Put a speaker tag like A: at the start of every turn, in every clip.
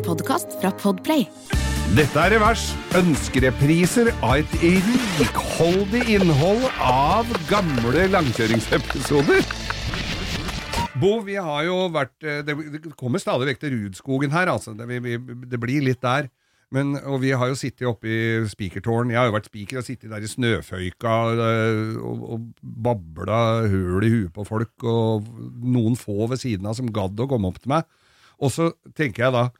A: en podkast fra Podplay.
B: Dette er Revers. Ønskerepriser av et rikholdig innhold av gamle langkjøringsepisoder. Bo, vi har jo vært eh, Det kommer stadig vekk til Rudskogen her, altså. Det, vi, det blir litt der. Men, og vi har jo sittet oppe i spikertårn. Jeg har jo vært spiker og sittet der i snøføyka eh, og, og babla høl i huet på folk, og noen få ved siden av som gadd å komme opp til meg. Og så tenker jeg da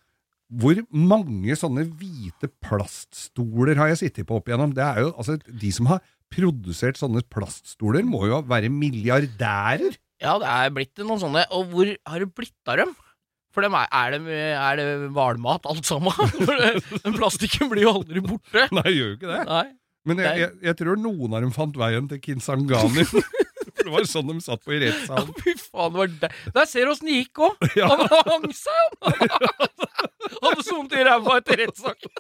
B: hvor mange sånne hvite plaststoler har jeg sittet på opp igjennom? Det er jo, altså, De som har produsert sånne plaststoler, må jo være milliardærer.
C: Ja, det er blitt noen sånne. Og hvor har det blitt av dem? For dem er, er, det, er det hvalmat, alt sammen? Den plastikken blir jo aldri borte.
B: Nei, gjør jo ikke det.
C: Nei.
B: Men jeg, jeg, jeg tror noen av dem fant veien til Kinsangani. Det var sånn de satt på i
C: Ja, fy faen, det var der. Der ser du åssen det gikk òg!
B: Ja.
C: Han hang seg! Han hadde så vondt i ræva etter rettssaken.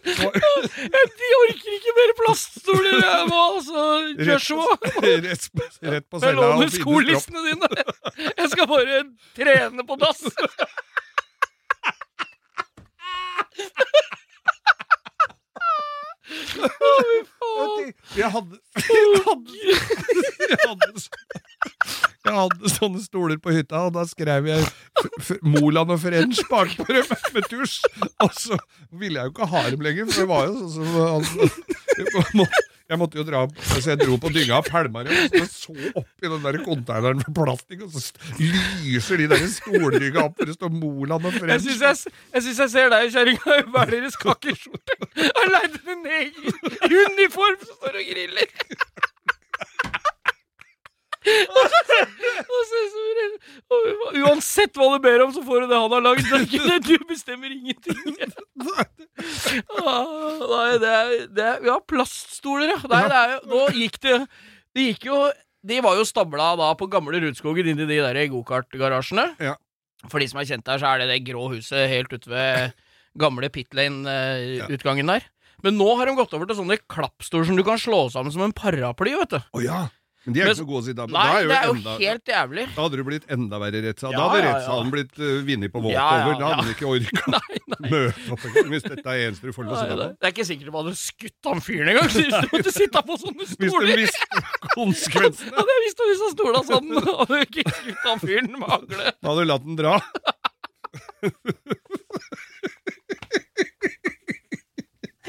C: De orker ikke mer plaststoler jeg må, altså. Joshua.
B: Rett, rett på
C: Jeg
B: cella og finne stropp.
C: skolissene dine. Jeg skal bare trene på dass. Å, fy faen.
B: Jeg hadde Jeg hadde, jeg hadde, jeg hadde sånne stoler på hytta, og da skrev jeg Moland og French bakpå dem med tusj. Og så ville jeg jo ikke ha dem lenger, for det var jo sånn som han- jeg må- måtte jo dra så jeg dro på dynga og pælma det, og så opp i den der konteineren med plastikk, og så lyser de der stolrygga opp hvor det står Moland og
C: Jeg syns jeg, jeg, jeg ser deg, kjerringa, i hver deres kakkeskjorte. Har leid en egen i uniform som står og griller. Og så- og så- så- og Uansett hva du du det han har lagd. Du bestemmer ingenting. Ah, Nei, det er, det er Ja, plaststoler, ja. Nei, det er Nå gikk det Det gikk jo De var jo stabla da på gamle Rudskogen inni de der gokartgarasjene.
B: Ja.
C: For de som er kjent der, så er det det grå huset helt ute ved gamle Pit Lane-utgangen der. Men nå har de gått over til sånne klappstoler som du kan slå sammen som en paraply, vet du.
B: Oh, ja! Men de er
C: Men-
B: ikke så gode å sitte av.
C: Nei,
B: da
C: det er jo
B: enda,
C: helt jævlig.
B: Da hadde det blitt enda verre rettssal.
C: Ja,
B: da hadde
C: ja, ja.
B: rettssalen blitt uh, vunnet på
C: Ja, ja,
B: walkover. Da hadde
C: ja.
B: den ikke orka
C: Nei, nei.
B: møte opp hvis dette er eneste du får lov til å sitte
C: det,
B: på.
C: det er ikke sikkert de hadde skutt han fyren engang. Hvis du måtte sitte på sånne stoler.
B: Hvis du visste konsekvensene,
C: Hadde jeg visst om disse stolene sånn, hadde jeg ikke skutt han fyren med hagle.
B: da hadde du latt den dra.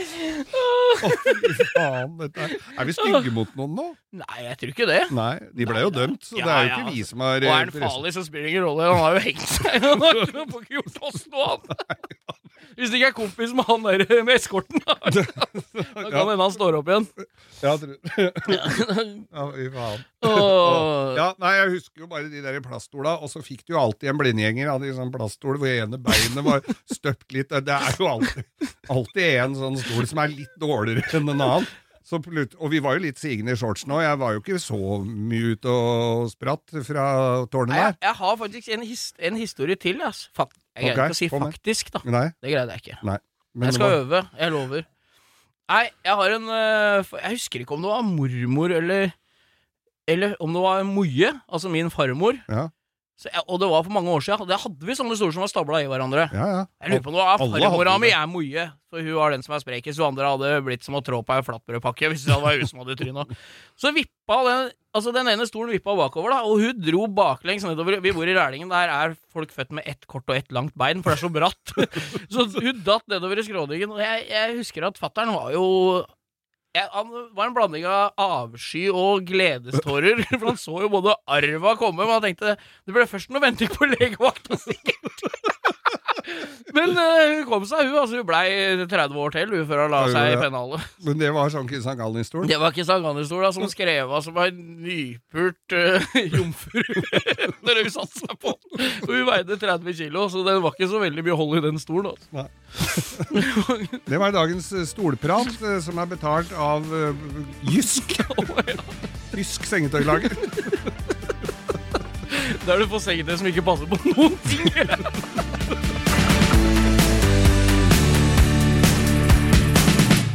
B: Å, fy faen. Dette er, er vi stygge mot noen nå?
C: Nei, jeg tror ikke det.
B: Nei, de ble jo dømt, så
C: Ja,
B: det er jo ikke vi
C: altså.
B: som har
C: Og er han farlig, så spiller det ingen rolle. Han har jo hengt seg. Han har ikke gjort oss noe annet. Hvis det ikke er kompis med han der med eskorten, da da kan
B: Ja.
C: hende han står opp igjen.
B: Ja, tror- ja, fy faen. Ja, nei, Jeg husker jo bare de der plaststola, og så fikk du jo alltid en blindgjenger av de sånne plaststol hvor ene beinet var støpt litt. Det er jo alltid, alltid en sånn stol som er litt dårligere enn en annen. Så og vi var jo litt sigende i shortsen òg. Jeg var jo ikke så mye ute og spratt fra tårnet
C: der. jeg, jeg har faktisk en, his en historie til. ass. Fak jeg
B: greier
C: okay, ikke å si faktisk, da.
B: Nei,
C: Det greide jeg ikke.
B: nei. Men
C: Jeg skal øve. Jeg lover. Nei, jeg har en øh, Jeg husker ikke om det var mormor eller Eller om det var Moje, altså min farmor.
B: Ja,
C: Så jeg, og det var for mange år siden. Det hadde vi sånne stoler som var stabla i hverandre.
B: ja. ja.
C: Jeg lurer på om det var farmora mi er Moje, for hun var den som er sprekest. Hun andre hadde blitt som å trå på ei flatbrødpakke hvis det hadde vært hun som hadde tryna. Så vippa den Altså den ene stolen vippa bakover, da, og hun dro baklengs nedover. Vi bor i Rælingen, der er folk født med ett kort og ett langt bein, for det er så bratt. så hun datt nedover i skråningen, og jeg, jeg husker at fattern var jo jeg, han var en blanding av avsky og gledestårer. For han så jo både arva komme, men han tenkte det ble først noe venting på legevakta, sikkert. Men eh, hun kom seg, hun. altså Hun blei 30 år til hun før hun la
B: Ja,
C: seg i
B: ja.
C: pennalet.
B: Men det var sånn Kristian.
C: Det var ikke Sanganesstola som skrev av som ei nypult uh, jomfru når hun satte seg på. den. hun veide 30 kilo, så det var ikke så veldig mye hold i den stolen. Altså.
B: Det var dagens eh, stolprat, som er betalt av uh, Jysk. Jysk sengetøylager.
C: Der du får sengetøy som ikke passer på noen ting.